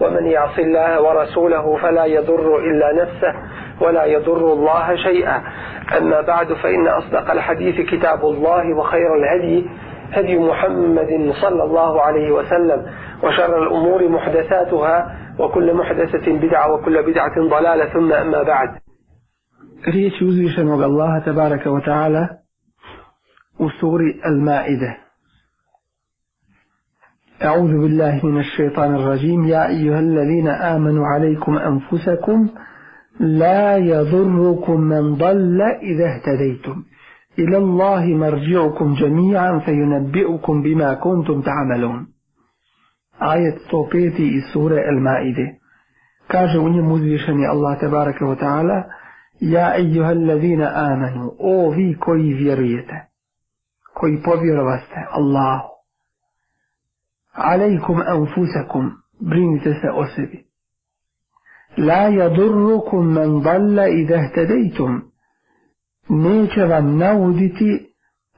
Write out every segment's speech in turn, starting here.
ومن يعص الله ورسوله فلا يضر إلا نفسه ولا يضر الله شيئا أما بعد فإن أصدق الحديث كتاب الله وخير الهدي هدي محمد صلى الله عليه وسلم وشر الأمور محدثاتها وكل محدثة بدعة وكل بدعة ضلالة ثم أما بعد ريش يزيش الله تبارك وتعالى ta'ala المائدة A'udhu billahi minash-shaitanir-rajim Ya ayyuhal amanu alaykum anfusakum la yadunrukum man dalla izahtadaytum ila Allahi marji'ukum jamia'an fayunabbi'ukum bima kuntum ta'amalun. A'yat stopeti iz sura il-ma'ide. Kažu njim muzvishani Allah tabaraka wa ta'ala Ya ayyuhal-ladhina amanu, ovi koji vjerijete koji povjerovaste Allahu alejkum anfusakum, brinite se o sebi. La yadurrukum man dalla i dehtedejtum, neće vam nauditi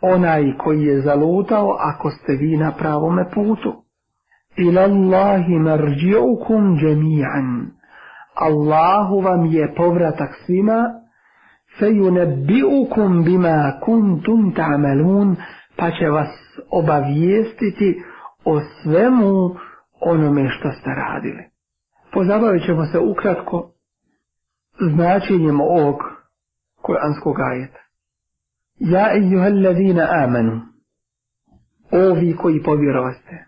onaj koji je zalutao ako ste vi na pravome putu. Ila Allahi marjiukum džemijan. Allahu vam je povratak svima, fejunebbi'ukum bima kuntum ta'malun, pa će vas obavijestiti o svemu onome što ste radili. Pozabavit ćemo se ukratko značenjem ovog kuranskog ajeta. Ja ejuhallazina amanu, ovi koji povjerovaste.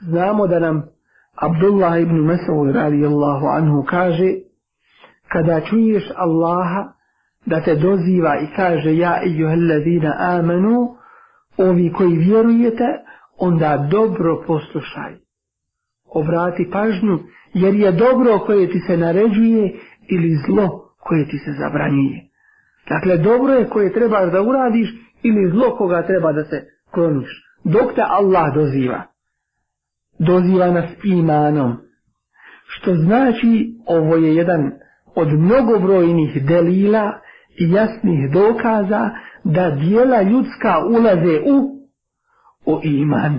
Znamo da nam Abdullah ibn Mas'ud radijallahu anhu kaže kada čuješ Allaha da te doziva i kaže ja ejuhallazina amanu, ovi koji vjerujete, onda dobro poslušaj. Obrati pažnju, jer je dobro koje ti se naređuje ili zlo koje ti se zabranjuje. Dakle, dobro je koje trebaš da uradiš ili zlo koga treba da se kloniš. Dok te Allah doziva. Doziva nas imanom. Što znači, ovo je jedan od mnogobrojnih delila i jasnih dokaza da dijela ljudska ulaze u o iman.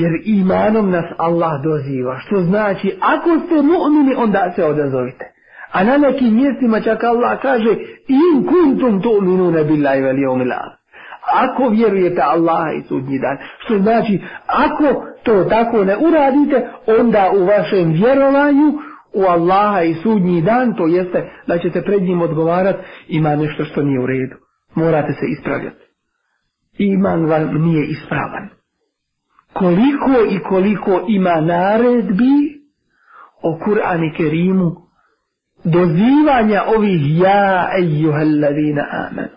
Jer imanom nas Allah doziva. Što znači, ako ste mu'mini, onda se odazovite. A na nekim mjestima čak Allah kaže, in kuntum Ako vjerujete Allaha i sudnji dan. Što znači, ako to tako ne uradite, onda u vašem vjerovanju u Allaha i sudnji dan, to jeste da ćete pred njim odgovarati, ima nešto što nije u redu. Morate se ispravljati iman vam nije ispravan. Koliko i koliko ima naredbi o Kur'an i Kerimu dozivanja ovih ja ejuhallavina amen.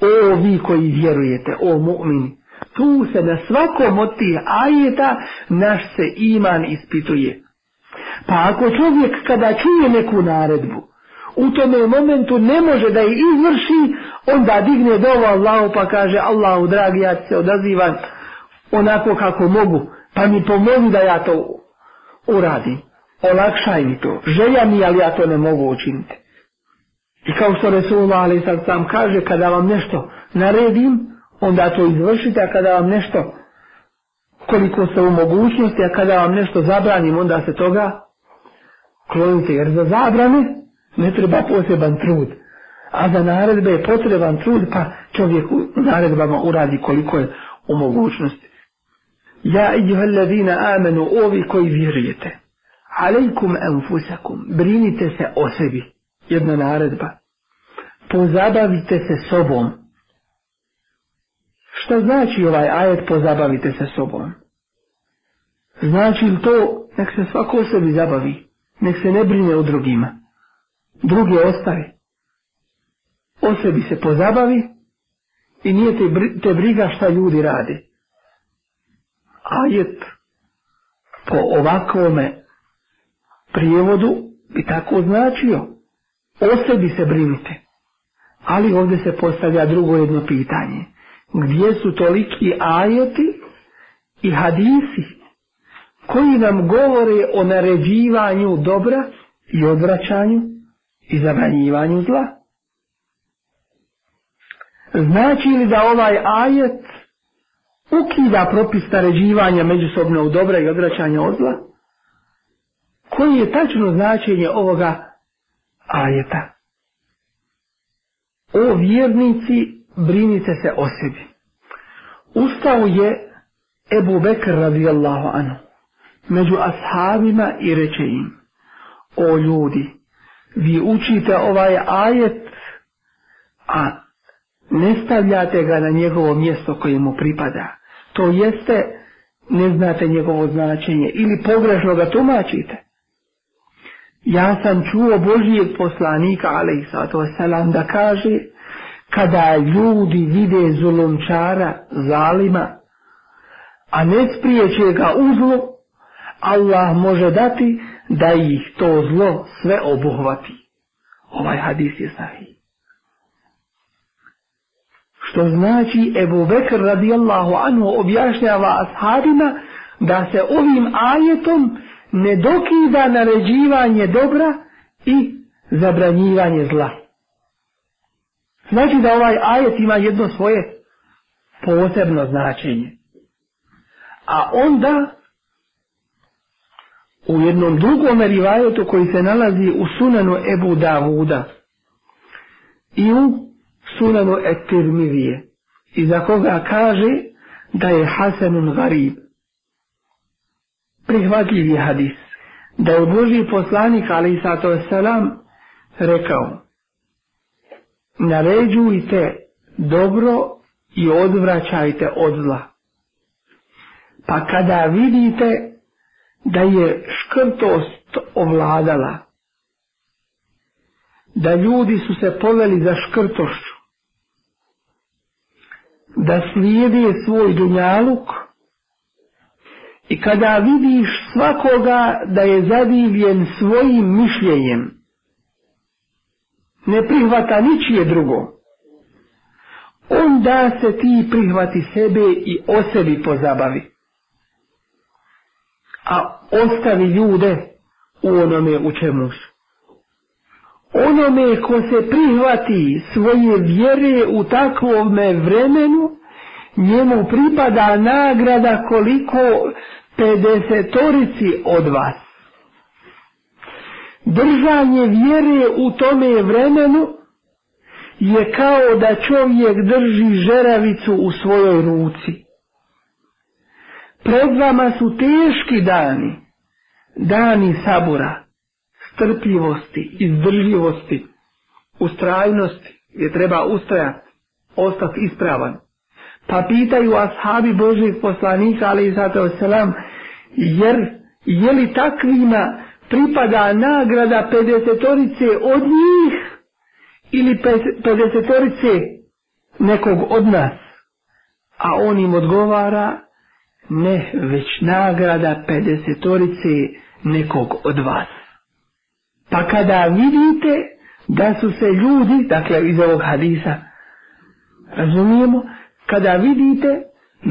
O vi koji vjerujete, o mu'mini. Tu se na svakom od tih ajeta naš se iman ispituje. Pa ako čovjek kada čuje neku naredbu, u tome momentu ne može da je izvrši, Onda digne dovo Allahu pa kaže Allahu dragi ja se odazivam onako kako mogu pa mi pomogu da ja to uradim. Olakšaj mi to. Želja mi ali ja to ne mogu učiniti. I kao što Resulullah ali sad sam kaže kada vam nešto naredim onda to izvršite a kada vam nešto koliko ste u mogućnosti a kada vam nešto zabranim onda se toga klonite jer za zabrane ne treba poseban trud a za naredbe je potreban trud, pa čovjek u naredbama uradi koliko je u mogućnosti. Ja ijuhallazina amenu, ovi koji vjerujete. Alejkum enfusakum, brinite se o sebi. Jedna naredba. Pozabavite se sobom. Šta znači ovaj ajet pozabavite se sobom? Znači li to nek se svako sebi zabavi, nek se ne brine o drugima. Drugi ostavi o sebi se pozabavi i nije te, te briga šta ljudi rade. Ajet po ovakvome prijevodu bi tako značio. O sebi se brinite. Ali ovdje se postavlja drugo jedno pitanje. Gdje su toliki ajeti i hadisi koji nam govore o naređivanju dobra i odvraćanju i zabranjivanju zla? Znači li da ovaj ajet ukida propis naređivanja u dobra i odvraćanja od zla? Koji je tačno značenje ovoga ajeta? O vjernici, brinite se o sebi. Ustao je Ebu Bekr radijallahu anhu među ashabima i reče im O ljudi, vi učite ovaj ajet, a ne stavljate ga na njegovo mjesto koje mu pripada. To jeste, ne znate njegovo značenje ili pogrešno ga tumačite. Ja sam čuo Božijeg poslanika, ali i da kaže, kada ljudi vide zulumčara, zalima, a ne spriječe ga uzlo, Allah može dati da ih to zlo sve obuhvati. Ovaj hadis je sahih što znači Ebu Bekr radijallahu anhu objašnjava ashabima da se ovim ajetom ne dokida naređivanje dobra i zabranjivanje zla. Znači da ovaj ajet ima jedno svoje posebno značenje. A onda u jednom drugom rivajetu koji se nalazi u sunanu Ebu Davuda i u sunanu et i za koga kaže da je Hasanun garib. Prihvatljiv je hadis da je Boži poslanik ali selam rekao naređujte dobro i odvraćajte od zla. Pa kada vidite da je škrtost ovladala, da ljudi su se poveli za škrtošću, da slijedi svoj dunjaluk i kada vidiš svakoga da je zadivljen svojim mišljenjem, ne prihvata ničije drugo, onda se ti prihvati sebe i o sebi pozabavi. A ostavi ljude u onome u čemu su onome ko se prihvati svoje vjere u takvome vremenu, njemu pripada nagrada koliko pedesetorici od vas. Držanje vjere u tome vremenu je kao da čovjek drži žeravicu u svojoj ruci. Pred vama su teški dani, dani Sabora strpljivosti, izdržljivosti, ustrajnosti, je treba ustrajati, ostati ispravan. Pa pitaju ashabi Božih poslanika, ali i selam, jer je li takvima pripada nagrada 50-orice od njih ili 50-orice nekog od nas? A on im odgovara, ne, već nagrada 50-orice nekog od vas a pa kada vidite da su se ljudi, dakle iz ovog hadisa, razumijemo, kada vidite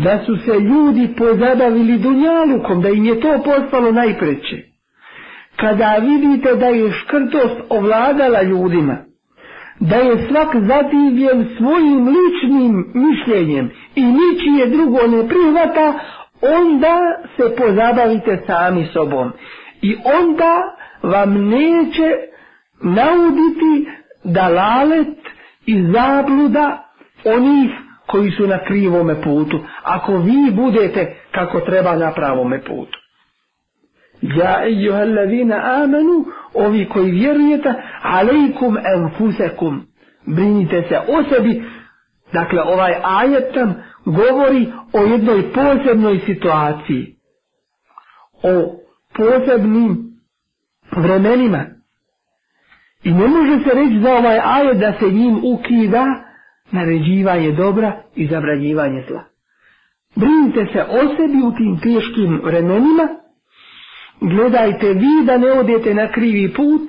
da su se ljudi pozabavili dunjalukom, da im je to postalo najpreće. Kada vidite da je škrtost ovladala ljudima, da je svak zadivljen svojim ličnim mišljenjem i ničije drugo ne prihvata, onda se pozabavite sami sobom. I onda vam neće nauditi dalalet i zabluda onih koji su na krivome putu, ako vi budete kako treba na pravome putu. Ja na amanu, ovi koji vjerujete, alejkum enfusekum, brinite se o sebi, dakle ovaj ajet govori o jednoj posebnoj situaciji, o posebnim vremenima. I ne može se reći za ovaj ajet da se njim ukida naređivanje dobra i zabranjivanje zla. Brinite se o sebi u tim teškim vremenima, gledajte vi da ne odete na krivi put,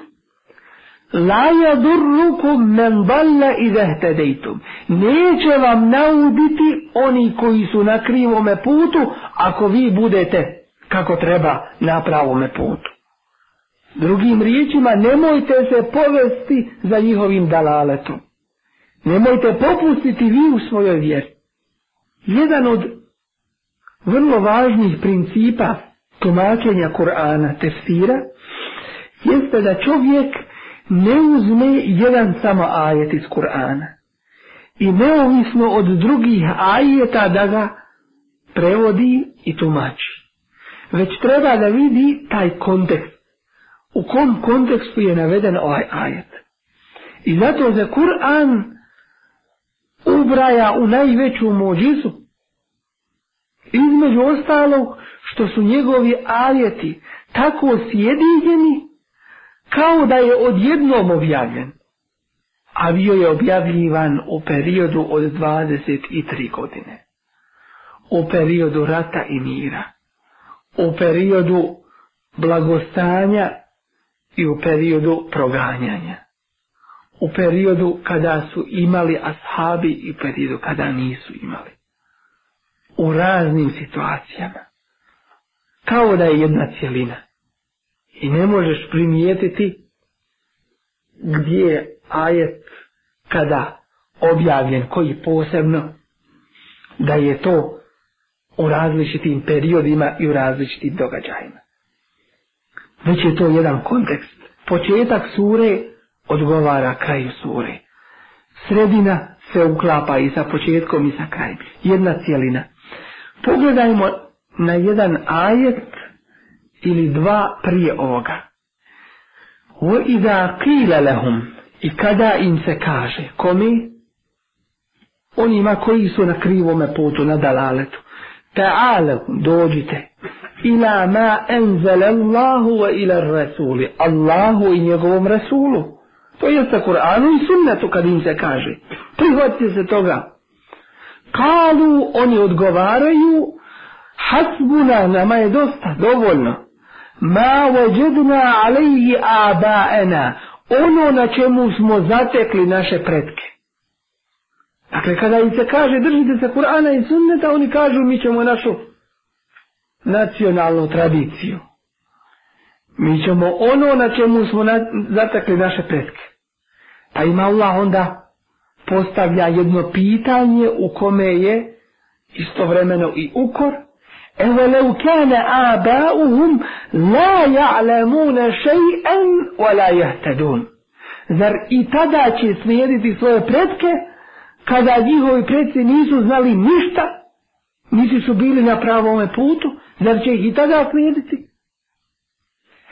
La yadurrukum men dalla Neće vam nauditi oni koji su na krivome putu, ako vi budete kako treba na pravome putu. Drugim riječima, nemojte se povesti za njihovim dalaletom. Nemojte popustiti vi u svojoj vjeri. Jedan od vrlo važnih principa tumačenja Korana, tefsira, jeste da čovjek ne uzme jedan samo ajet iz Kur'ana i neovisno od drugih ajeta da ga prevodi i tumači. Već treba da vidi taj kontekst u kom kontekstu je naveden ovaj ajet. I zato se Kur'an ubraja u najveću mođizu Između ostalog što su njegovi ajeti tako sjedinjeni kao da je odjednom objavljen. A bio je objavljivan u periodu od 23 godine. U periodu rata i mira. U periodu blagostanja i u periodu proganjanja. U periodu kada su imali ashabi i u periodu kada nisu imali. U raznim situacijama. Kao da je jedna cjelina. I ne možeš primijetiti gdje je ajet kada objavljen koji posebno da je to u različitim periodima i u različitim događajima već je to jedan kontekst. Početak sure odgovara kraju sure. Sredina se uklapa i sa početkom i sa krajem. Jedna cijelina. Pogledajmo na jedan ajet ili dva prije ovoga. I kada im se kaže, komi? Onima koji su na krivome putu, na dalaletu. Ta'ale, dođite ila ma enzel Allahu wa ila Rasuli. Allahu i njegovom Rasulu. To jeste Kur'anu i sunnetu kad im se kaže. Prihvatite se toga. Kalu, oni odgovaraju, hasbuna, nama je dosta, dovoljno. Ma veđedna alaihi abaena, ono na čemu smo zatekli naše pretke. Dakle, kada im se kaže držite se Kur'ana i sunneta, oni kažu mi ćemo našu nacionalnu tradiciju. Mi ćemo ono na čemu smo zatekli naše pretke. Pa ima Allah onda postavlja jedno pitanje u kome je istovremeno i ukor. Evo leu kane abauhum la ja'lemune še'en wa la Zar i tada će smijediti svoje pretke kada njihovi predci nisu znali ništa, nisu su bili na pravome putu, Zar će ih i tada slijediti?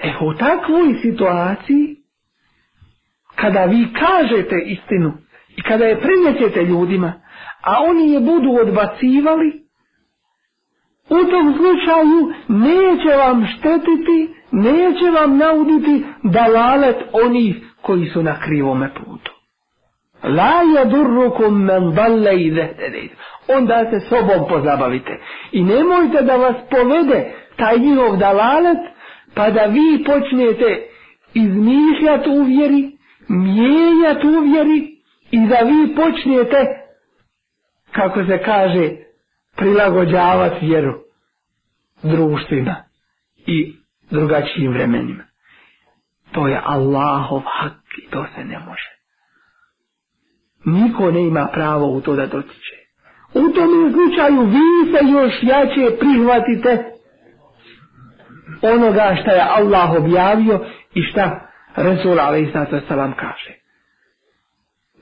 E, u takvoj situaciji, kada vi kažete istinu i kada je prenjećete ljudima, a oni je budu odbacivali, u tom slučaju neće vam štetiti, neće vam nauditi dalalet onih koji su na krivome putu. La men dalle i Onda se sobom pozabavite. I nemojte da vas povede taj njihov dalalet, pa da vi počnete izmišljati uvjeri, mijenjati uvjeri i da vi počnete, kako se kaže, prilagođavati vjeru društvima i drugačijim vremenima. To je Allahov hak i to se ne može niko ne ima pravo u to da dotiče. U tom slučaju vi se još jače prihvatite onoga što je Allah objavio i šta Resul sa vam kaže.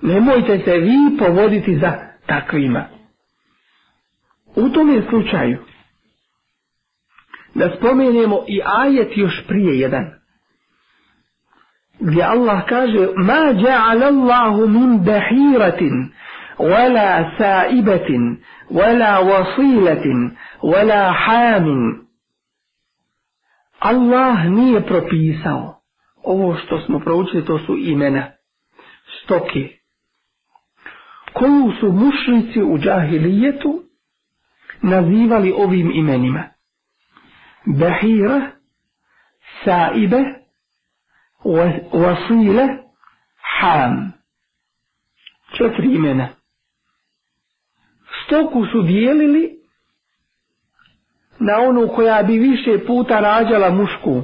Nemojte se vi povoditi za takvima. U tom je slučaju da spomenemo i ajet još prije jedan gdje Allah kaže ma ja'ala Allahu min bahiratin wala sa'ibatin wala wasilatin wala hamin Allah nije propisao ovo što smo proučili to su imena stoke koju su mušnici u džahilijetu nazivali ovim imenima behira Saibe, vasile حام četiri imena stoku su dijelili na onu koja bi više puta rađala mušku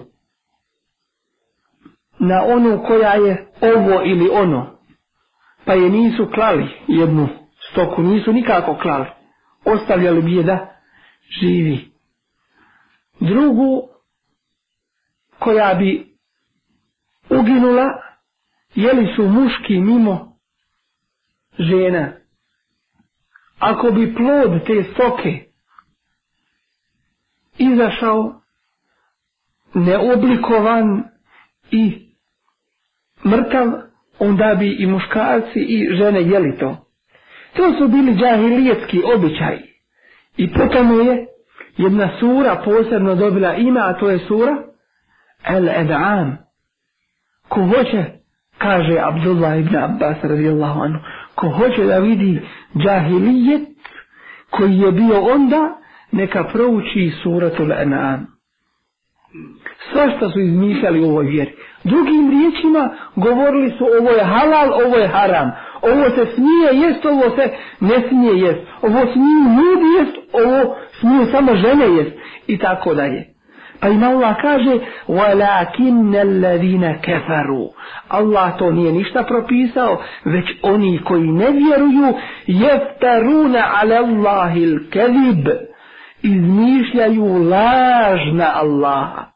na onu koja je ovo ili ono pa je nisu klali jednu stoku nisu nikako klali ostavljali bi je da živi drugu koja bi uginula, jeli su muški mimo žena. Ako bi plod te stoke izašao neoblikovan i mrtav, onda bi i muškarci i žene jeli to. To su bili džahilijetski običaji. I potom je jedna sura posebno dobila ime, a to je sura El Ed'am. Ko hoće, kaže Abdullah ibn Abbas radijallahu anhu, ko hoće da vidi džahilijet koji je bio onda, neka prouči suratu An'am. Sve što su izmišljali u ovoj vjeri. Drugim riječima govorili su ovo je halal, ovo je haram. Ovo se smije jest, ovo se ne smije jest. Ovo smiju ljudi jest, ovo smije samo žene jest. I tako dalje. Pa ima Allah kaže وَلَكِنَّ الَّذِينَ كَفَرُوا Allah to nije ništa propisao, već oni koji ne vjeruju يَفْتَرُونَ عَلَى اللَّهِ الْكَذِبِ izmišljaju laž na Allaha.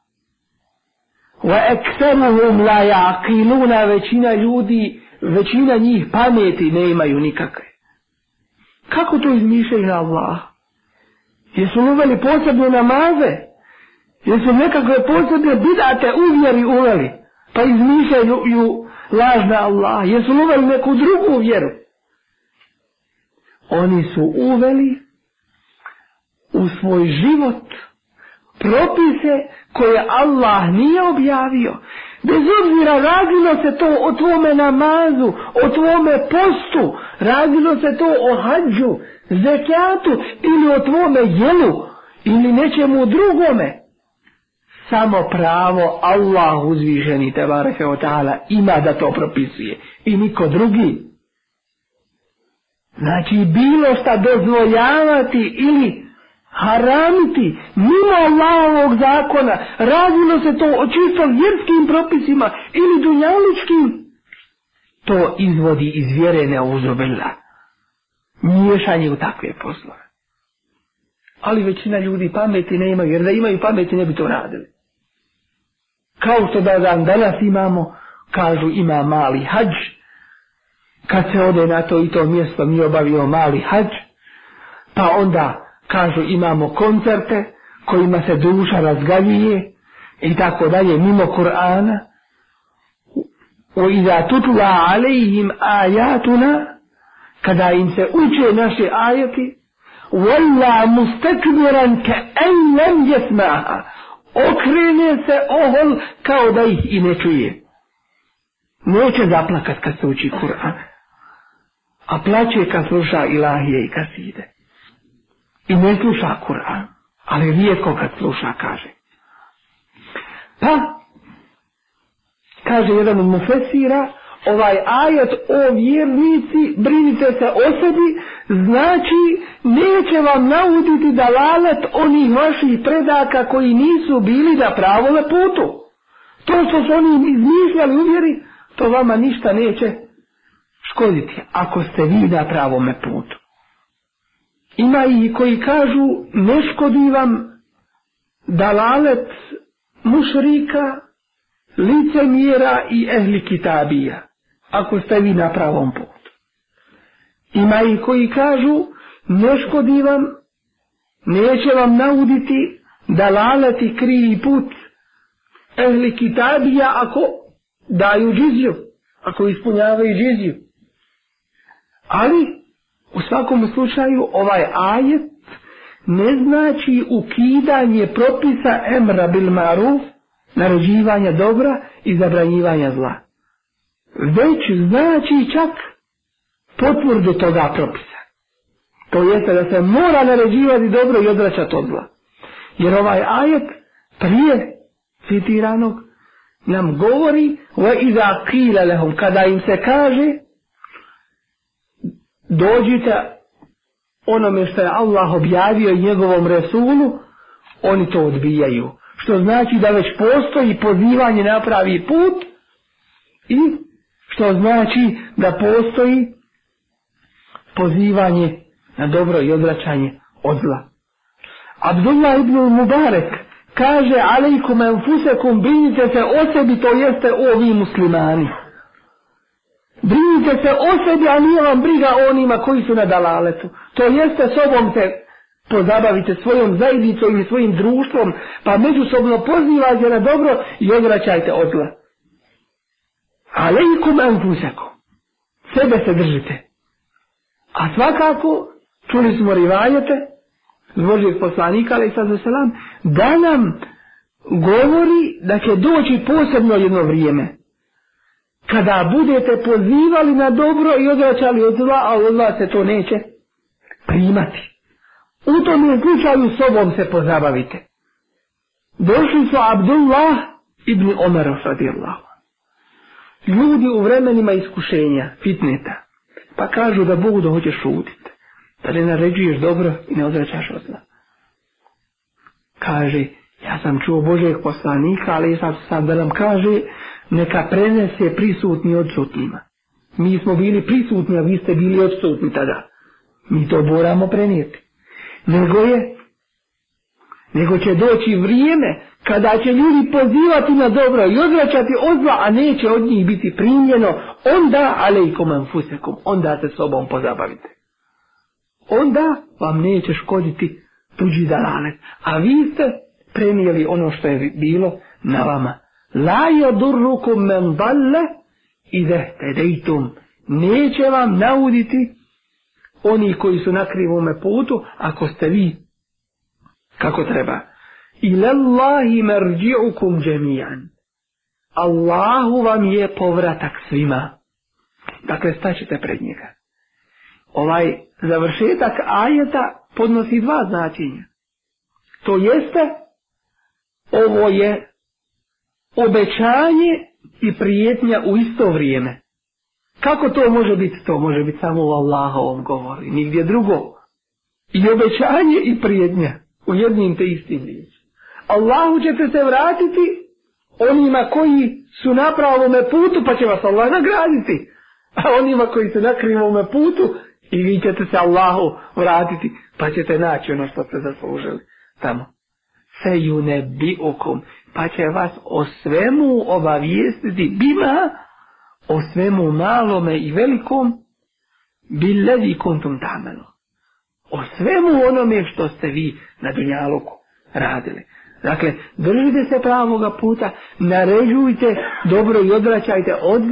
وَأَكْثَرُهُمْ لَا يَعْقِلُونَ većina ljudi, većina njih pameti ne imaju nikakve. Kako to izmišljaju na Allaha? Jesu uveli posebne namaze? jer su nekakve posebne bidate uvjeri uveli, pa izmišljaju lažna Allah, jer su uveli neku drugu vjeru. Oni su uveli u svoj život propise koje Allah nije objavio. Bez obzira radilo se to o tvome namazu, o tvome postu, radilo se to o hađu, zekatu ili o tvome jelu ili nečemu drugome samo pravo Allah uzvišeni te o ta'ala ima da to propisuje i niko drugi. Znači bilo šta dozvoljavati ili haramiti mimo Allahovog zakona razilo se to o čisto vjerskim propisima ili dunjaličkim to izvodi iz vjere neuzobila miješanje u takve poslove ali većina ljudi pameti ne imaju jer da imaju pameti ne bi to radili kao što da dan danas imamo, kažu ima mali hađ, kad se ode na to i to mjesto mi obavio mali hađ, pa onda kažu imamo koncerte kojima se duša razgaljuje i tako dalje mimo Kur'ana. iza tutla alejhim ajatuna Kada im se uče naše ajati mustakbiran ka en lam yasmaha. Okrene se ohol kao da ih i ne čuje. Neće zaplakat kad se uči Kur'an. A plaće kad sluša ilahije i Kaside I ne sluša Kur'an. Ali rijetko kad sluša kaže. Pa, kaže jedan od mufesira, ovaj ajet o vjernici, brinite se o sebi, znači neće vam nauditi dalalet onih vaših predaka koji nisu bili na pravome putu. To što su oni izmišljali vjeri, to vama ništa neće škoditi ako ste vi na pravome putu. Ima i koji kažu ne škodi vam dalalet mušrika, licemjera i ehli kitabija ako ste vi na pravom putu. Ima i koji kažu ne škodi vam, neće vam nauditi da laleti krivi put ehli kitabija ako daju džizju, ako ispunjavaju džizju. Ali u svakom slučaju ovaj ajet ne znači ukidanje propisa emra bil maruf, dobra i zabranjivanja zla već znači čak potvrdu toga propisa. To jeste da se mora naređivati dobro i odraćati od zla. Jer ovaj ajet prije citiranog nam govori Kada im se kaže dođite onome što je Allah objavio njegovom Resulu, oni to odbijaju. Što znači da već postoji pozivanje na pravi put i što znači da postoji pozivanje na dobro i odvraćanje od zla. Abdullah ibn Mubarek kaže alejkum enfusekum brinite se o sebi to jeste ovi muslimani. Brinite se o sebi, a nije vam briga onima koji su na dalaletu. To jeste sobom se pozabavite svojom zajednicom i svojim društvom, pa međusobno pozivajte na dobro i odvraćajte od zla. Alejkum anfusakum. Sebe se držite. A svakako, čuli smo rivajete, zbožih poslanika, ali selam, da nam govori da će doći posebno jedno vrijeme. Kada budete pozivali na dobro i odračali od zla, a od se to neće primati. U tom slučaju sobom se pozabavite. Došli su Abdullah ibn Omer radijallahu ljudi u vremenima iskušenja, fitneta, pa kažu da Bogu da hoćeš šutit, da ne naređuješ dobro i ne odrećaš od Kaže, ja sam čuo Božeg poslanika, ali sad sam da nam kaže, neka prenese prisutni odsutnima. Mi smo bili prisutni, a vi ste bili odsutni tada. Mi to moramo prenijeti. Nego je nego će doći vrijeme kada će ljudi pozivati na dobro i odvraćati od a neće od njih biti primljeno, onda alejkom fusekom, onda se sobom pozabavite. Onda vam neće škoditi tuđi dalalet, a vi ste prenijeli ono što je bilo na vama. La yadurrukum men dalle ide Neće vam nauditi oni koji su na krivome putu ako ste vi kako treba. marji'ukum jami'an. Allahu vam je povratak svima. Dakle, staćete pred njega. Ovaj završetak ajeta podnosi dva značenja. To jeste, ovo je obećanje i prijetnja u isto vrijeme. Kako to može biti? To može biti samo u Allahovom govoru, nigdje drugo. I obećanje i prijetnja u jednim te istim riječi. Allahu ćete se vratiti onima koji su na pravome putu pa će vas Allah nagraditi. A onima koji su na krivome putu i vi ćete se Allahu vratiti pa ćete naći ono što ste zaslužili tamo. Se ju ne bi okom pa će vas o svemu obavijestiti bima o svemu malome i velikom ledi kontum tamenu o svemu onome što ste vi na Dunjaluku radili. Dakle, držite se pravoga puta, naređujte dobro i odvraćajte od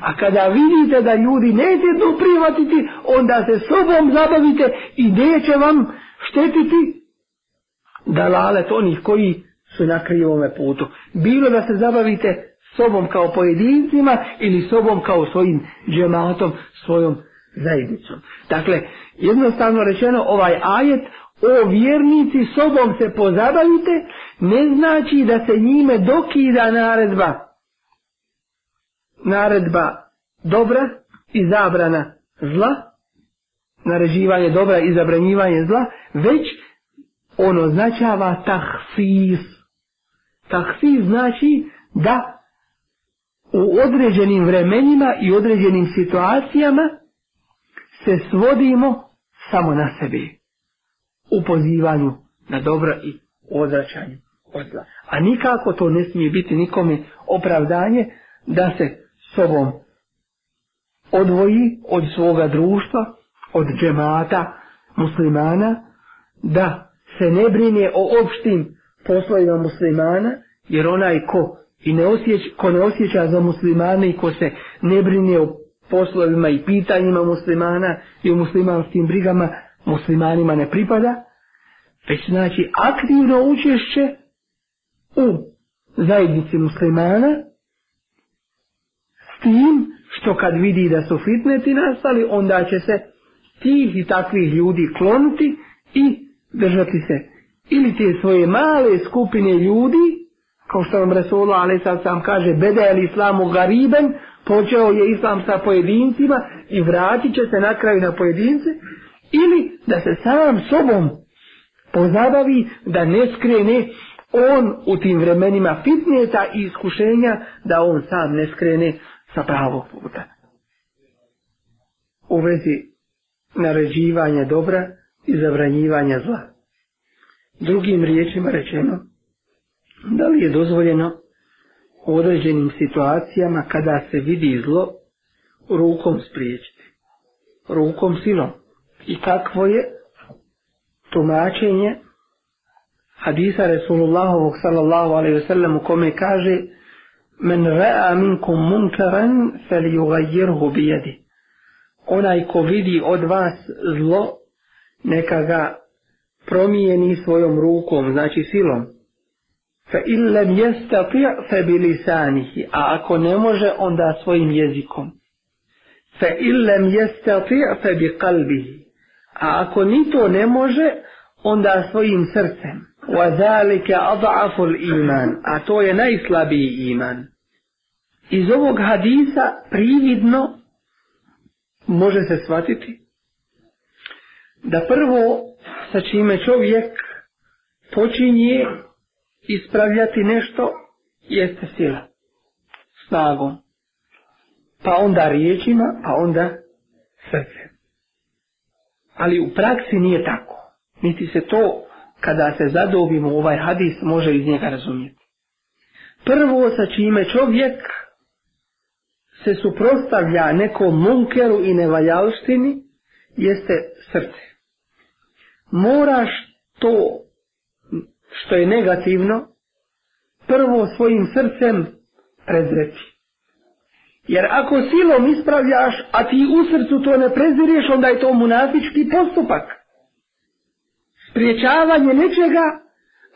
a kada vidite da ljudi neće to privatiti, onda se sobom zabavite i neće vam štetiti dalalet onih koji su na krivome putu. Bilo da se zabavite sobom kao pojedincima ili sobom kao svojim džematom, svojom zajednicom. Dakle, jednostavno rečeno ovaj ajet o vjernici sobom se pozabavite ne znači da se njime dokida naredba. Naredba dobra i zabrana zla, naređivanje dobra i zabranjivanje zla, već ono označava tahfiz. Tahfiz znači da u određenim vremenima i određenim situacijama se svodimo samo na sebi u pozivanju na dobro i odračanju odla. A nikako to ne smije biti nikome opravdanje da se sobom odvoji od svoga društva, od džemata muslimana, da se ne brine o opštim poslovima muslimana, jer onaj ko, i ne osjeća, ko ne osjeća za muslimane i ko se ne brine o poslovima i pitanjima muslimana i u muslimanskim brigama muslimanima ne pripada, već znači aktivno učešće u zajednici muslimana s tim što kad vidi da su fitneti nastali, onda će se tih i takvih ljudi kloniti i držati se ili te svoje male skupine ljudi, kao što vam Resulullah ali sam kaže, beda islamu gariben, Počeo je islam sa pojedincima i vratit će se na kraju na pojedince ili da se sam sobom pozabavi da ne skrene on u tim vremenima fitneta i iskušenja da on sam ne skrene sa pravog puta. U vezi naređivanja dobra i zabranjivanja zla. Drugim riječima rečeno, da li je dozvoljeno u određenim situacijama kada se vidi zlo rukom spriječiti, rukom silom. I kakvo je tumačenje hadisa Resulullahovog sallallahu alaihi wasallam u kome kaže men ra'a minkum munkaran falyughayyirhu bi onaj ko vidi od vas zlo neka ga promijeni svojom rukom znači silom فَإِنْ لَمْ يَسْتَطِعْ فَبِلِسَانِهِ A ako ne može, onda svojim jezikom. فَإِنْ لَمْ febi kalbi. A ako ni to ne može, onda svojim srcem. وَذَلِكَ أَضْعَفُ iman, A to je najslabiji iman. Iz ovog hadisa prividno može se shvatiti da prvo sa čime čovjek počinje Ispravljati nešto jeste sila, snagom, pa onda riječima, pa onda srcem. Ali u praksi nije tako, niti se to kada se zadobimo ovaj hadis može iz njega razumjeti. Prvo sa čime čovjek se suprostavlja nekom munkeru i nevaljalštini jeste srce. Moraš to što je negativno, prvo svojim srcem prezreti. Jer ako silom ispravljaš, a ti u srcu to ne prezireš, onda je to munafički postupak. Spriječavanje nečega,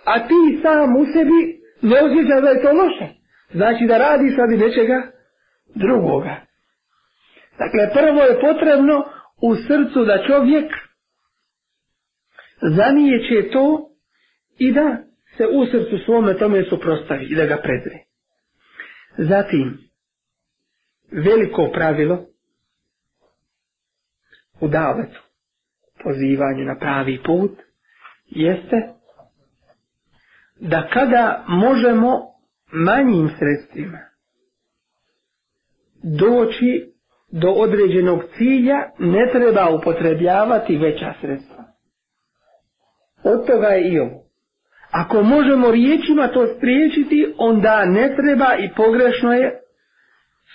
a ti sam u sebi ne osjećaš da je to loše. Znači da radi i nečega drugoga. Dakle, prvo je potrebno u srcu da čovjek zanijeće to i da se u srcu svome tome suprostavi i da ga predri. Zatim, veliko pravilo u davetu, pozivanju na pravi put, jeste da kada možemo manjim sredstvima doći do određenog cilja, ne treba upotrebljavati veća sredstva. Od toga je i ovo. Ako možemo riječima to spriječiti, onda ne treba i pogrešno je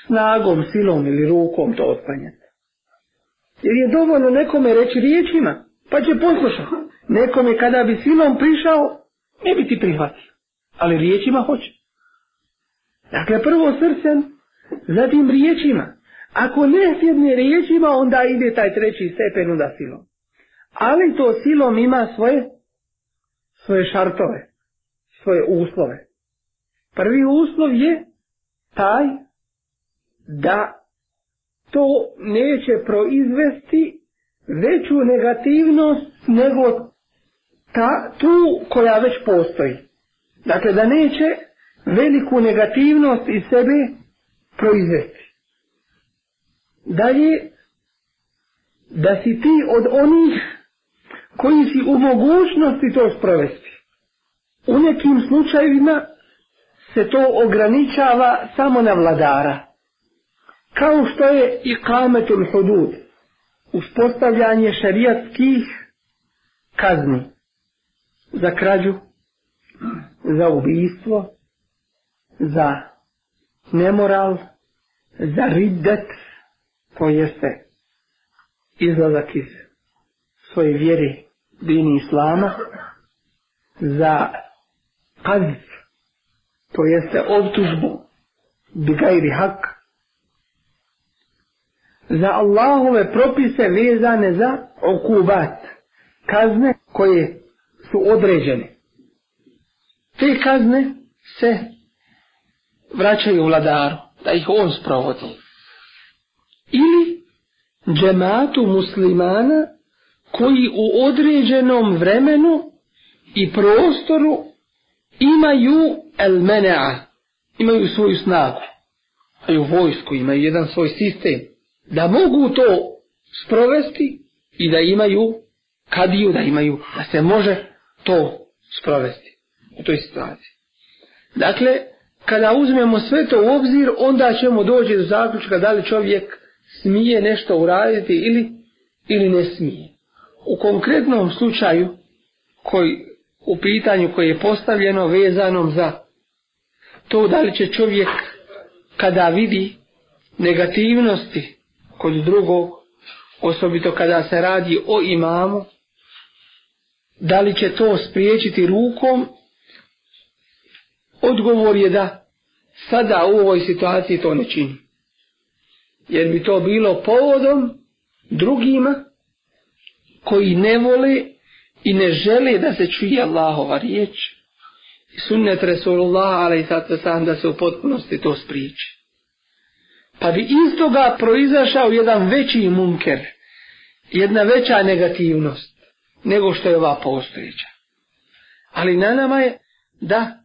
snagom, silom ili rukom to otpanjati. Jer je dovoljno nekome reći riječima, pa će poslušati. Nekome kada bi silom prišao, ne bi ti prihvatio. Ali riječima hoće. Dakle, prvo srcem, zatim riječima. Ako ne sjedne riječima, onda ide taj treći stepen, onda silom. Ali to silom ima svoje svoje šartove, svoje uslove. Prvi uslov je taj da to neće proizvesti veću negativnost nego ta, tu koja već postoji. Dakle, da neće veliku negativnost iz sebe proizvesti. Dalje, da si ti od onih koji si u mogućnosti to sprovesti. U nekim slučajevima se to ograničava samo na vladara. Kao što je i kametul hudud, uspostavljanje šarijatskih kazni za krađu, za ubijstvo, za nemoral, za riddet, to jeste izlazak iz svoje vjeri dini islama za kazv, to jeste obtužbu gajri hak, za Allahove propise vezane za okubat, kazne koje su određene. Te kazne se vraćaju vladaru, da ih on sprovodi. Ili džematu muslimana koji u određenom vremenu i prostoru imaju el menea, imaju svoju snagu, imaju vojsku, imaju jedan svoj sistem, da mogu to sprovesti i da imaju kadiju, da imaju, da se može to sprovesti u toj situaciji. Dakle, kada uzmemo sve to u obzir, onda ćemo doći do zaključka da li čovjek smije nešto uraditi ili, ili ne smije. U konkretnom slučaju koji u pitanju koje je postavljeno vezanom za to da li će čovjek kada vidi negativnosti kod drugog, osobito kada se radi o imamu, da li će to spriječiti rukom, odgovor je da sada u ovoj situaciji to ne čini. Jer bi to bilo povodom drugima koji ne vole i ne žele da se čuje Allahova riječ i sunnet Resulullah ali sam da se u potpunosti to spriječi. Pa bi iz toga proizašao jedan veći munker, jedna veća negativnost nego što je ova postojeća. Ali na nama je da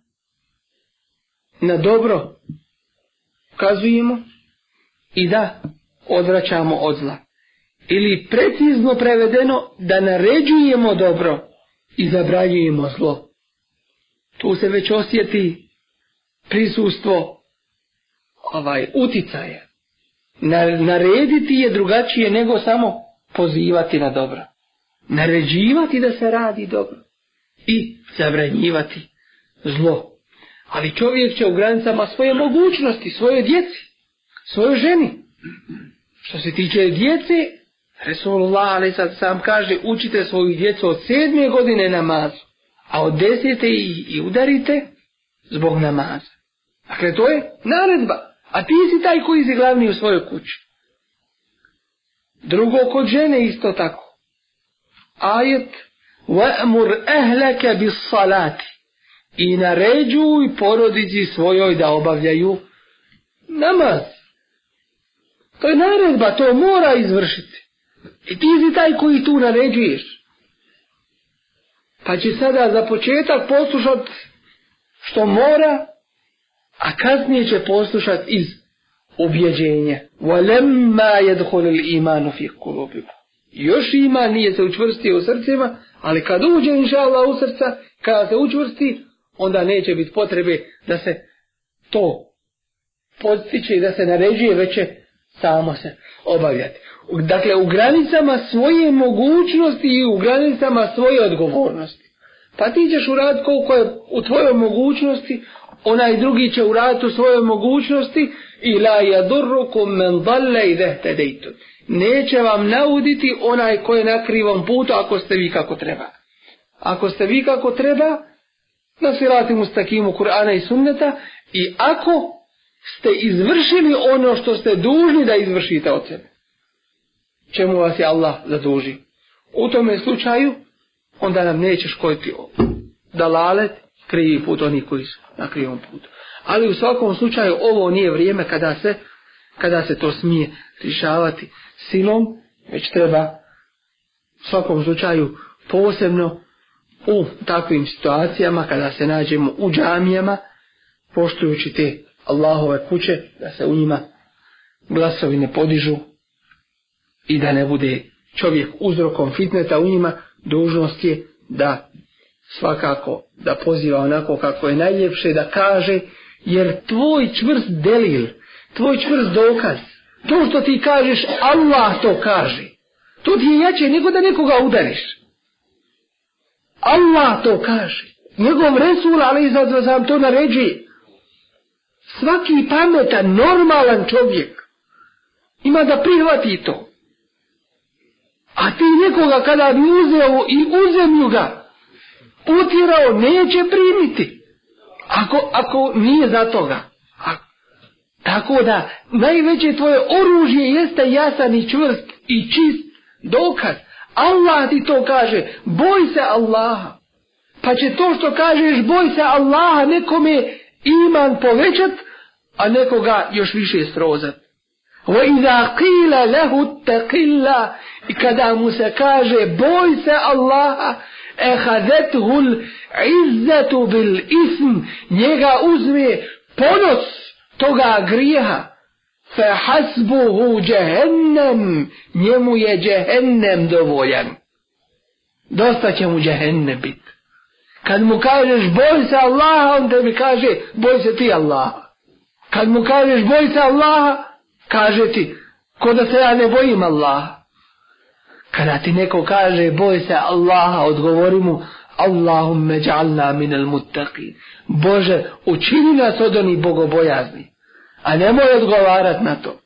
na dobro ukazujemo i da odvraćamo od zla ili precizno prevedeno da naređujemo dobro i zabranjujemo zlo. Tu se već osjeti prisustvo ovaj uticaja. Narediti je drugačije nego samo pozivati na dobro. Naređivati da se radi dobro i zabranjivati zlo. Ali čovjek će u granicama svoje mogućnosti, svoje djeci, svojoj ženi. Što se tiče djece, Resulullah ali sad sam kaže učite svoju djecu od sedme godine namazu, a od desete i udarite zbog namaza. Dakle, to je naredba. A ti si taj koji si glavni u svojoj kući. Drugo, kod žene isto tako. Ajet وَأْمُرْ أَهْلَكَ بِالصَّلَاتِ I naređuj porodici svojoj da obavljaju namaz. To je naredba, to mora izvršiti. I ti si taj koji tu naređuješ. Pa će sada za početak poslušat što mora, a kasnije će poslušat iz objeđenja. al Još ima, nije se učvrstio u srcima, ali kad uđe inša u srca, kada se učvrsti, onda neće biti potrebe da se to postiče i da se naređuje, već će samo se obavljati. Dakle, u granicama svoje mogućnosti i u granicama svoje odgovornosti. Pa ti ćeš uraditi koliko je u tvojoj mogućnosti, onaj drugi će uraditi u svojoj mogućnosti i la yadurrukum men dalle i Neće vam nauditi onaj koji je na krivom putu ako ste vi kako treba. Ako ste vi kako treba, na sirati mustakimu Kur'ana i sunneta i ako ste izvršili ono što ste dužni da izvršite od sebe čemu vas je Allah zaduži. U tome slučaju onda nam neće škoditi dalalet krivi put oni koji su na krivom putu. Ali u svakom slučaju ovo nije vrijeme kada se, kada se to smije rješavati silom, već treba u svakom slučaju posebno u takvim situacijama kada se nađemo u džamijama poštujući te Allahove kuće da se u njima glasovi ne podižu i da ne bude čovjek uzrokom fitneta u njima, dužnost je da svakako da poziva onako kako je najljepše da kaže, jer tvoj čvrst delil, tvoj čvrst dokaz, to što ti kažeš, Allah to kaže. To ti je jače nego da nekoga udariš. Allah to kaže. Njegov Resul, ali i to naređi Svaki pametan, normalan čovjek ima da prihvati to. A ti nekoga kada bi uzeo i uzemlju ga, utjerao, neće primiti. Ako, ako nije za toga. tako da, najveće tvoje oružje jeste jasan i čvrst i čist dokaz. Allah ti to kaže, boj se Allaha. Pa će to što kažeš, boj se Allaha, nekome iman povećat, a nekoga još više srozat. وَإِذَا قِيلَ لَهُ اتَّقِ i kada mu se kaže boj se Allaha, ehadethul izzetu bil ism, njega uzme ponos toga grijeha. Fe hasbuhu džehennem, njemu je džehennem dovoljan. Dosta će mu džehennem bit Kad mu kažeš boj se Allaha, on tebi kaže boj se ti Allaha. Kad mu kažeš boj se Allaha, kaže ti, ko se ja ne bojim Allaha. Kada ti neko kaže boj se Allaha, odgovori mu Allahumme ja'alna minal Bože, učini nas od onih bogobojazni. A nemoj odgovarati na to.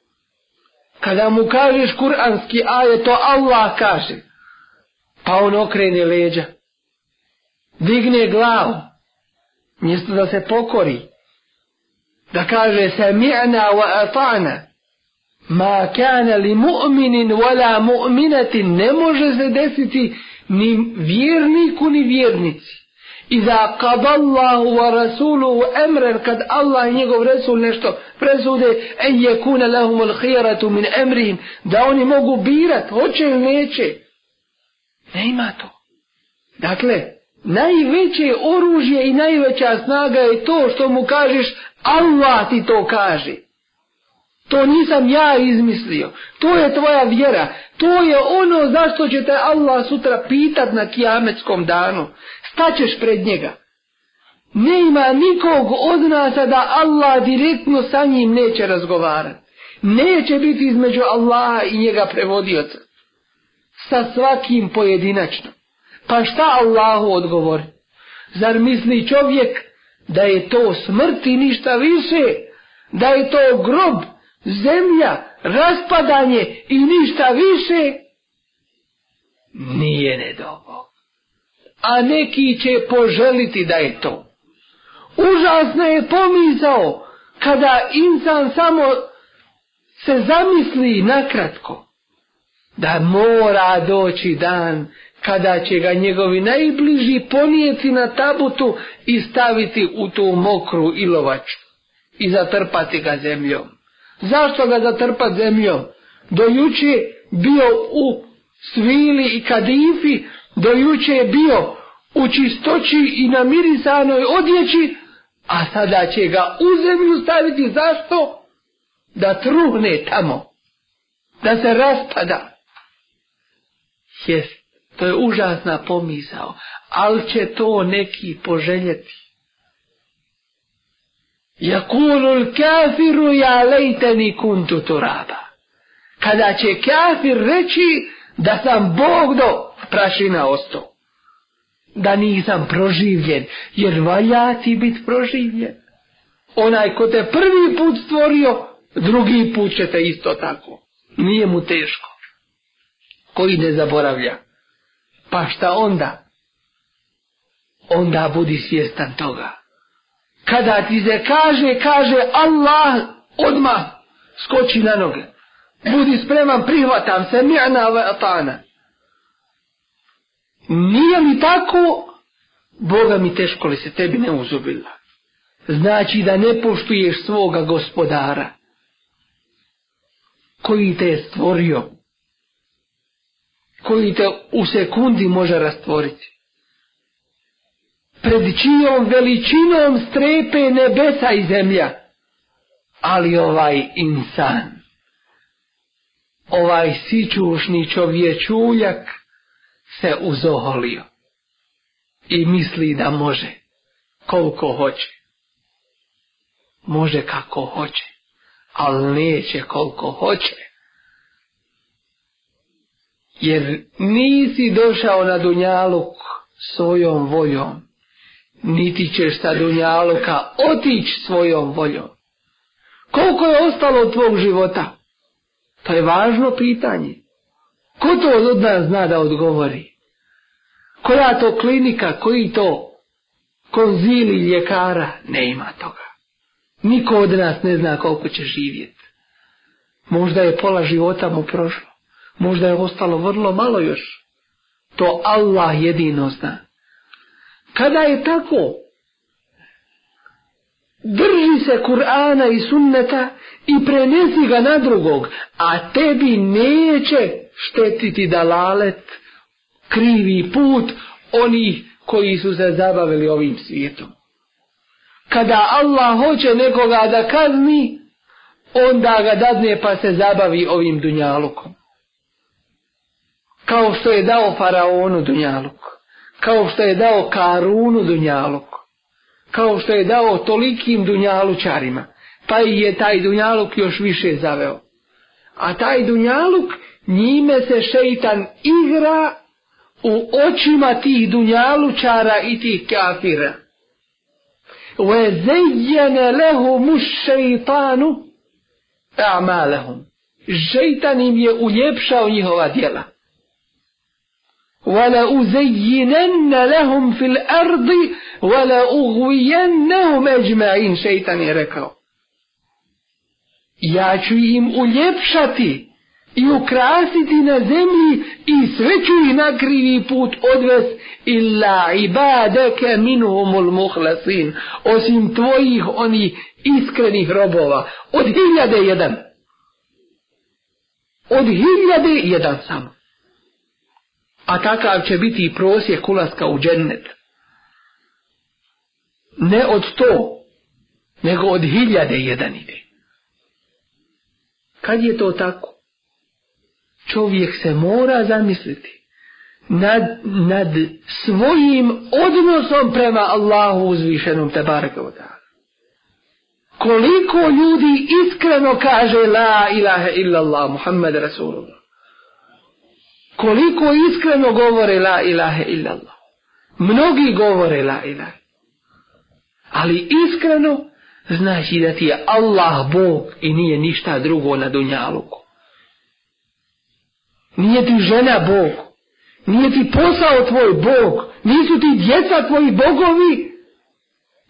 Kada mu kažeš kuranski aje, to Allah kaže. Pa on okrene leđa. Digne glavu. Mjesto da se pokori. Da kaže se mi'na wa ata'na. Ma kana li mu'minin wala mu'minatin ne može se desiti ni vjerniku ni vjernici. I kad rasulu wa rasuluhu emren kad Allah i njegov Resul nešto presude en je lahum al hiratu min emrihim da oni mogu birat hoće ili neće. Nema to. Dakle, najveće oružje i najveća snaga je to što mu kažeš Allah ti to kaže. To nisam ja izmislio. To je tvoja vjera. To je ono zašto će te Allah sutra pitat na kijametskom danu. Staćeš pred njega. Ne ima nikog od nas da Allah direktno sa njim neće razgovarati. Neće biti između Allaha i njega prevodioca. Sa svakim pojedinačno. Pa šta Allahu odgovori? Zar misli čovjek da je to smrt i ništa više? Da je to grob zemlja, raspadanje i ništa više, nije nedobo. A neki će poželiti da je to. Užasno je pomizao kada insan samo se zamisli nakratko da mora doći dan kada će ga njegovi najbliži ponijeti na tabutu i staviti u tu mokru ilovaču i zatrpati ga zemljom. Zašto ga zatrpat zemljom? Dojuče bio u svili i kadifi, dojuče je bio u čistoći i namirisanoj odjeći, a sada će ga u zemlju staviti. Zašto? Da truhne tamo. Da se raspada. Jest, to je užasna pomisao, ali će to neki poželjeti. يقول الكافر يا kuntu to raba. kada će kafir reći da sam Bog do prašina ostao. Da nisam proživljen, jer valja ti bit proživljen. Onaj ko te prvi put stvorio, drugi put će te isto tako. Nije mu teško. Koji ne zaboravlja. Pa šta onda? Onda budi svjestan toga kada ti se kaže, kaže Allah odmah skoči na noge. Budi spreman, prihvatam se, mi'na vatana. atana. Nije mi tako, Boga mi teško li se tebi ne uzubila. Znači da ne poštuješ svoga gospodara, koji te je stvorio, koji te u sekundi može rastvoriti pred čijom veličinom strepe nebesa i zemlja. Ali ovaj insan, ovaj sičušni čovječuljak se uzoholio i misli da može koliko hoće. Može kako hoće, ali neće koliko hoće. Jer nisi došao na Dunjaluk svojom voljom, niti ćeš šta dunjaluka otići svojom voljom. Koliko je ostalo od tvog života? To je važno pitanje. Ko to od nas zna da odgovori? Koja to klinika, koji to konzili ljekara? Ne ima toga. Niko od nas ne zna koliko će živjeti. Možda je pola života mu prošlo. Možda je ostalo vrlo malo još. To Allah jedino zna. Kada je tako, drži se Kur'ana i sunneta i prenesi ga na drugog, a tebi neće štetiti dalalet, krivi put onih koji su se zabavili ovim svijetom. Kada Allah hoće nekoga da kazni, onda ga dadne pa se zabavi ovim dunjalukom. Kao što je dao faraonu dunjaluk kao što je dao Karunu Dunjaluk, kao što je dao tolikim Dunjalučarima, pa je taj Dunjaluk još više zaveo. A taj Dunjaluk njime se šeitan igra u očima tih Dunjalučara i tih kafira. وَزَيَّنَ لَهُمُ الشَّيْطَانُ أَعْمَالَهُمْ im je uljepšao njihova djela. ولأزينن لهم في الأرض ولأغوينهم أجمعين šeitan je rekao ja ću im uljepšati i ukrasiti na zemlji i sve ću ih na krivi put odves illa ibadeke minhumul muhlasin osim tvojih oni iskrenih robova od hiljade jedan od hiljade jedan samo a takav će biti i prosjek ulaska u džennet. Ne od to, nego od hiljade jedan ide. Kad je to tako? Čovjek se mora zamisliti nad, nad svojim odnosom prema Allahu uzvišenom te tabaraka Koliko ljudi iskreno kaže la ilaha illallah Muhammed Rasulullah koliko iskreno govore la ilahe illallah. Mnogi govore la ilahe. Ali iskreno znači da ti je Allah Bog i nije ništa drugo na dunjaluku. Nije ti žena Bog. Nije ti posao tvoj Bog. Nisu ti djeca tvoji bogovi.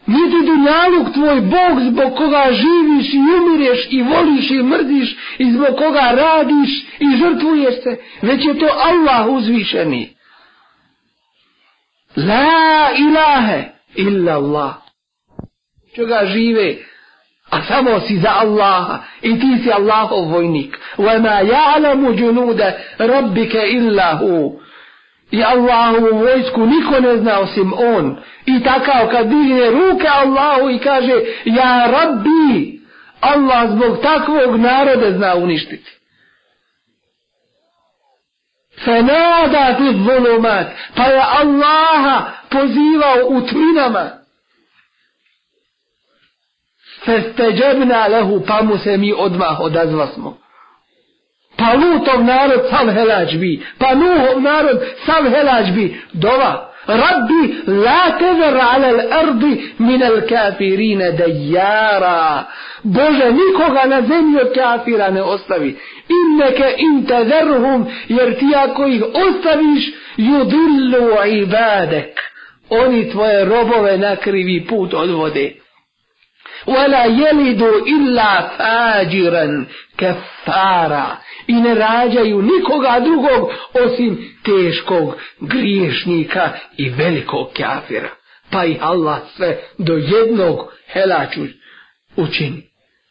Niti dunjaluk tvoj Bog zbog koga živiš i umireš i voliš i mrdiš i zbog koga radiš i žrtvuješ se, već je to Allah uzvišeni. La ilahe illa Allah. Čega žive? A samo si za Allaha i ti si Allahov vojnik. Vama ja'lamu džunude rabbike illahu. I Allahovu vojsku niko ne zna osim on. I takav kad digne ruke Allahu i kaže ja rabbi, Allah zbog takvog naroda zna uništiti. Fenada ti zulumat, pa je Allaha pozivao u tminama. steđebna lehu, pa mu se mi odmah odazvasmo. Pa narod sav helađbi. Pa narod sav helačbi. Dova. Rabbi la tever ala ardi min al kafirine dejara. Bože nikoga na zemlji od kafira ne ostavi. Inneke in tazerhum jer ti ako ih ostaviš judillu ibadek. Oni tvoje robove na krivi put odvode. ولا illa illa fajiran kefara i ne rađaju nikoga drugog osim teškog griješnika i velikog kafira. Pa i Allah sve do jednog helaču učini,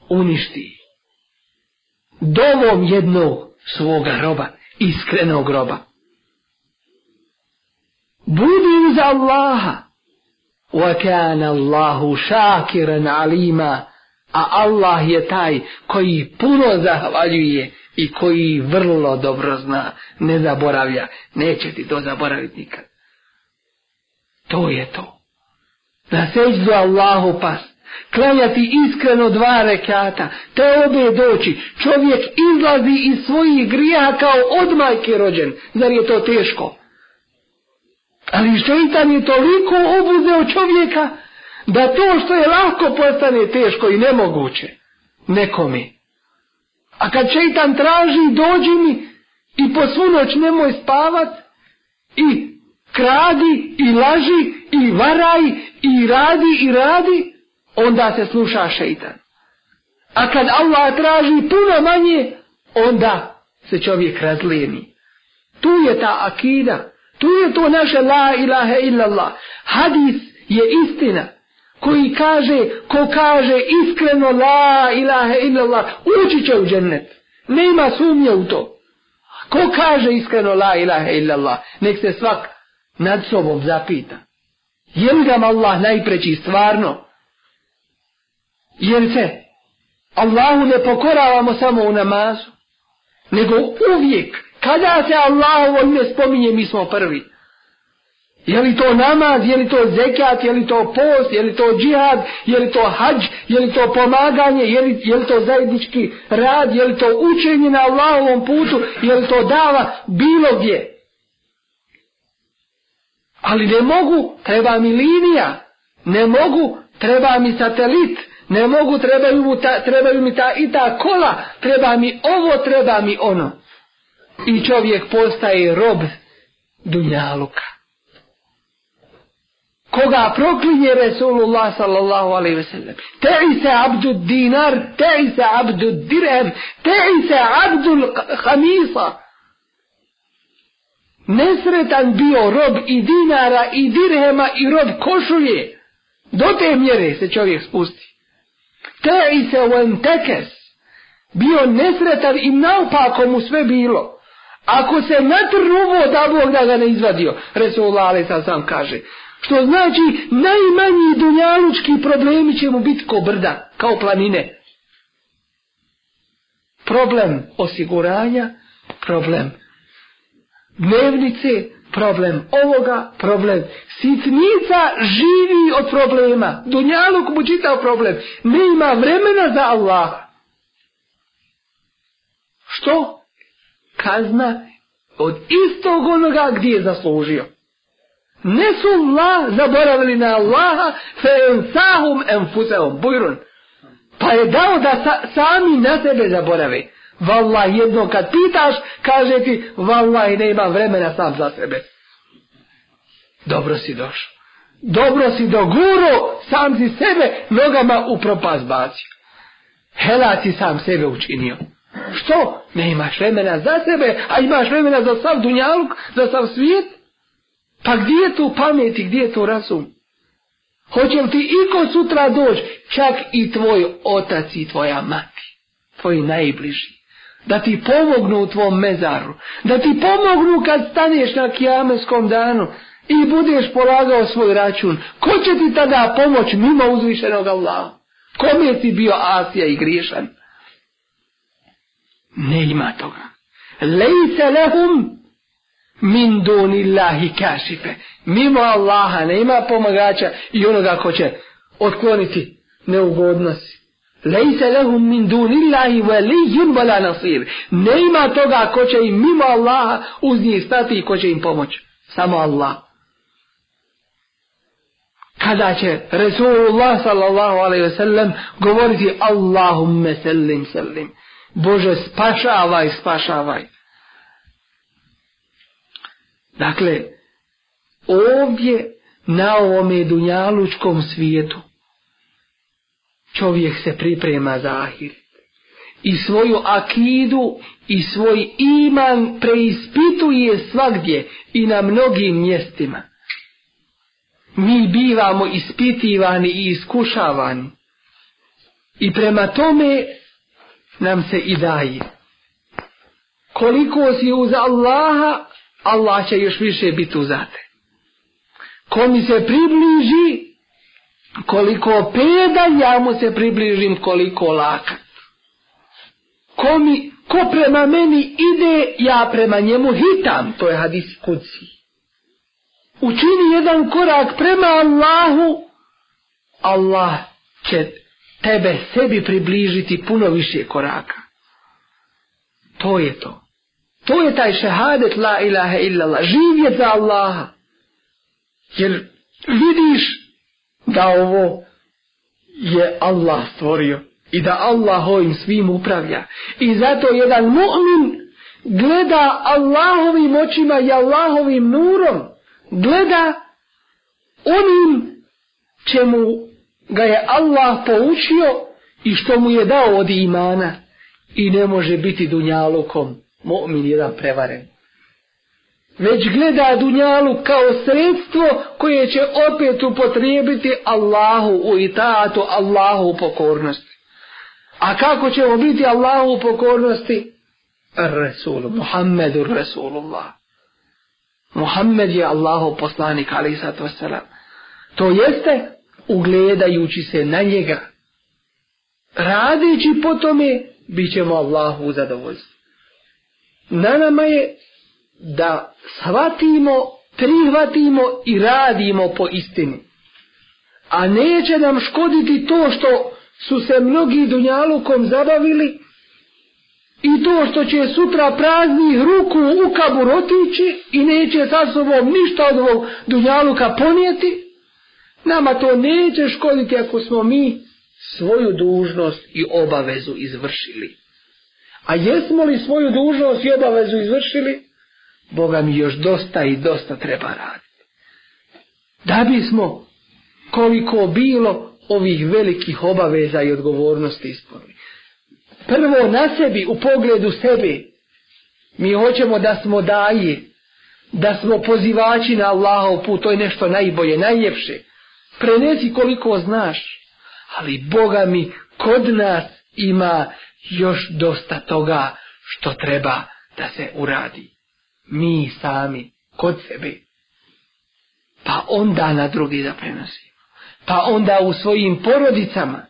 uništi. Domom jednog svoga roba, iskrenog roba. Budi za Allaha. وَكَانَ اللَّهُ شَاكِرًا عَلِيمًا A Allah je taj koji puno zahvaljuje i koji vrlo dobro zna, ne zaboravlja, neće ti to zaboraviti nikad. To je to. se seđu Allahu pas. Klanjati iskreno dva rekata, te obje doći, čovjek izlazi iz svojih grija kao od majke rođen, zar je to teško? Ali šeitan je toliko obuzeo čovjeka, da to što je lako postane teško i nemoguće, nekome. A kad šeitan traži, dođi mi i po svu noć nemoj spavat i kradi i laži i varaj i radi i radi, onda se sluša šeitan. A kad Allah traži puno manje, onda se čovjek razlijeni. Tu je ta akida, tu je to naše la ilaha illallah. Hadis je istina koji kaže, ko kaže iskreno la ilaha illallah, ući će u džennet. Nema sumnje u to. Ko kaže iskreno la ilaha illallah, nek se svak nad sobom zapita. Je li Allah najpreći stvarno? Jer se Allahu ne pokoravamo samo u namazu, nego uvijek, kada se Allahu ne spominje, mi smo prvi. Je li to namaz, je li to zekat, je li to post, je li to džihad, je li to hađ, je li to pomaganje, je li, to zajednički rad, je li to učenje na Allahovom putu, je li to dava bilo gdje. Ali ne mogu, treba mi linija, ne mogu, treba mi satelit, ne mogu, trebaju, ta, trebaju mi ta i ta kola, treba mi ovo, treba mi ono. I čovjek postaje rob dunjaluka koga proklinje Resulullah sallallahu alaihi ve sellem. Te'i se abdu dinar, te'i se abdu dirhem, te'i se abdu hamisa. Nesretan bio rob i dinara i dirhema i rob košulje. Do te mjere se čovjek spusti. Te'i se tekes. Bio nesretan i naopako mu sve bilo. Ako se natrnuvo da Bog da ga ne izvadio. Resulullah alaihi sallam kaže. Što znači najmanji dunjalučki problemi će mu biti ko brda, kao planine. Problem osiguranja, problem dnevnice, problem ovoga, problem sitnica živi od problema. Dunjaluk mu čitao problem. Ne ima vremena za Allah. Što? Kazna od istog onoga gdje je zaslužio. Ne su zaboravili na Allaha fe ensahum enfuseom bujrun. Pa je dao da sami na sebe zaborave. Vallah jedno kad pitaš, kaže ti i ne imam vremena sam za sebe. Dobro si došao. Dobro si doguro, sam si sebe nogama u propast bacio. Hela si sam sebe učinio. Što? Ne imaš vremena za sebe, a imaš vremena za sav dunjaluk, za sav svijet. Pa gdje je tu pamet i gdje je to razum? Hoće li ti iko sutra doći, čak i tvoj otac i tvoja mati, tvoji najbliži, da ti pomognu u tvom mezaru, da ti pomognu kad staneš na kijameskom danu i budeš polagao svoj račun. Ko će ti tada pomoć mimo uzvišenog Allaha? Kom je ti bio asija i griješan? Ne ima toga. Lejse lehum min dunillahi Mimo Allaha nema pomagača i onoga ko će otkloniti neugodnosti. Lejse lehum min dunillahi velijun bala nasir. Ne ima toga ko će im mimo Allaha uz njih stati i ko će im pomoći. Samo Allah. Kada će Resulullah sallallahu alaihi ve sellem govoriti Allahumme sellim sellim. Bože spašavaj, spašavaj. Dakle, ovdje na ovome dunjalučkom svijetu čovjek se priprema za ahir. I svoju akidu i svoj iman preispituje svakdje i na mnogim mjestima. Mi bivamo ispitivani i iskušavani. I prema tome nam se i daje. Koliko si uz Allaha Allah će još više biti uzate. Ko mi se približi, koliko peda, ja mu se približim koliko lakat. Ko, ko prema meni ide, ja prema njemu hitam, to je hadis kuci. Učini jedan korak prema Allahu, Allah će tebe sebi približiti puno više koraka. To je to. To je taj šehadet la ilaha illallah. Živjet za Allaha. Jer vidiš da ovo je Allah stvorio. I da Allah ovim svim upravlja. I zato jedan mu'min gleda Allahovim očima i Allahovim nurom. Gleda onim čemu ga je Allah poučio i što mu je dao od imana. I ne može biti dunjalukom Mu'min jedan prevaren. Već gleda dunjalu kao sredstvo koje će opet upotrijebiti Allahu u itatu, Allahu u pokornosti. A kako ćemo biti Allahu u pokornosti? Rasul, Muhammedu Rasulullah. Muhammed je Allahu poslanik, ali sato To jeste ugledajući se na njega. radići po tome, bit ćemo Allahu u na nama je da shvatimo, prihvatimo i radimo po istini. A neće nam škoditi to što su se mnogi dunjalukom zabavili i to što će sutra praznih ruku u kabur otići i neće sa sobom ništa od ovog dunjaluka ponijeti, nama to neće škoditi ako smo mi svoju dužnost i obavezu izvršili. A jesmo li svoju dužnost i obavezu izvršili? Boga mi još dosta i dosta treba raditi. Da bismo koliko bilo ovih velikih obaveza i odgovornosti ispunili. Prvo na sebi, u pogledu sebe. Mi hoćemo da smo daji, da smo pozivači na Allahov put, to je nešto najbolje, najljepše. Prenesi koliko znaš, ali Boga mi kod nas ima još dosta toga što treba da se uradi. Mi sami, kod sebe. Pa onda na drugi da prenosimo. Pa onda u svojim porodicama.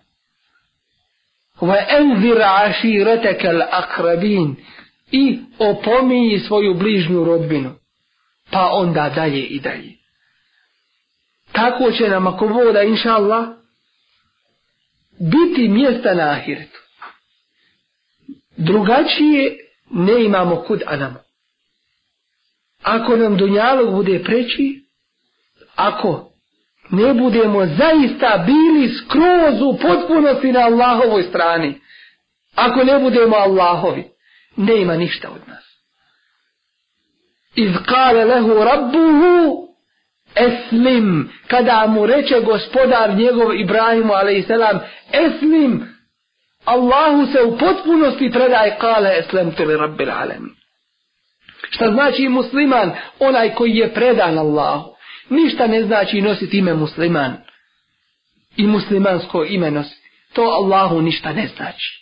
وَاَنْذِرْ عَشِيرَتَكَ akrabin. I opominji svoju bližnju rodbinu. Pa onda dalje i dalje. Tako će nam ako voda, inša biti mjesta na ahiretu drugačije ne imamo kud a Ako nam dunjalog bude preći, ako ne budemo zaista bili skroz u potpunosti na Allahovoj strani, ako ne budemo Allahovi, ne ima ništa od nas. Iz kale lehu rabbuhu eslim, kada mu reče gospodar njegov Ibrahimu a.s. eslim, Allahu se u potpunosti predaje kale eslem tebe rabbil Šta znači musliman? Onaj koji je predan Allahu. Ništa ne znači nositi ime musliman. I muslimansko ime nositi. To Allahu ništa ne znači.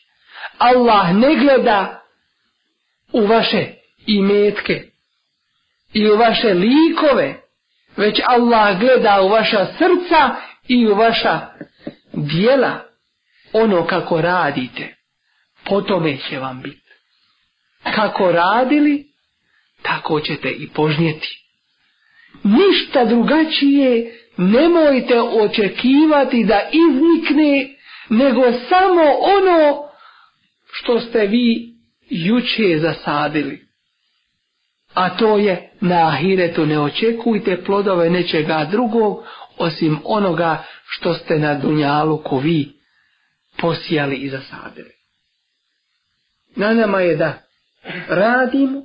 Allah ne gleda u vaše imetke i u vaše likove, već Allah gleda u vaša srca i u vaša dijela ono kako radite, po tome će vam biti. Kako radili, tako ćete i požnjeti. Ništa drugačije nemojte očekivati da iznikne, nego samo ono što ste vi juče zasadili. A to je na ahiretu ne očekujte plodove nečega drugog osim onoga što ste na dunjaluku vi posijali i zasadili. Na nama je da radimo,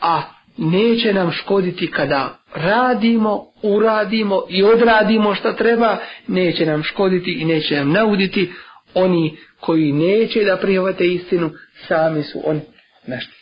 a neće nam škoditi kada radimo, uradimo i odradimo što treba, neće nam škoditi i neće nam nauditi oni koji neće da prihvate istinu, sami su oni našli.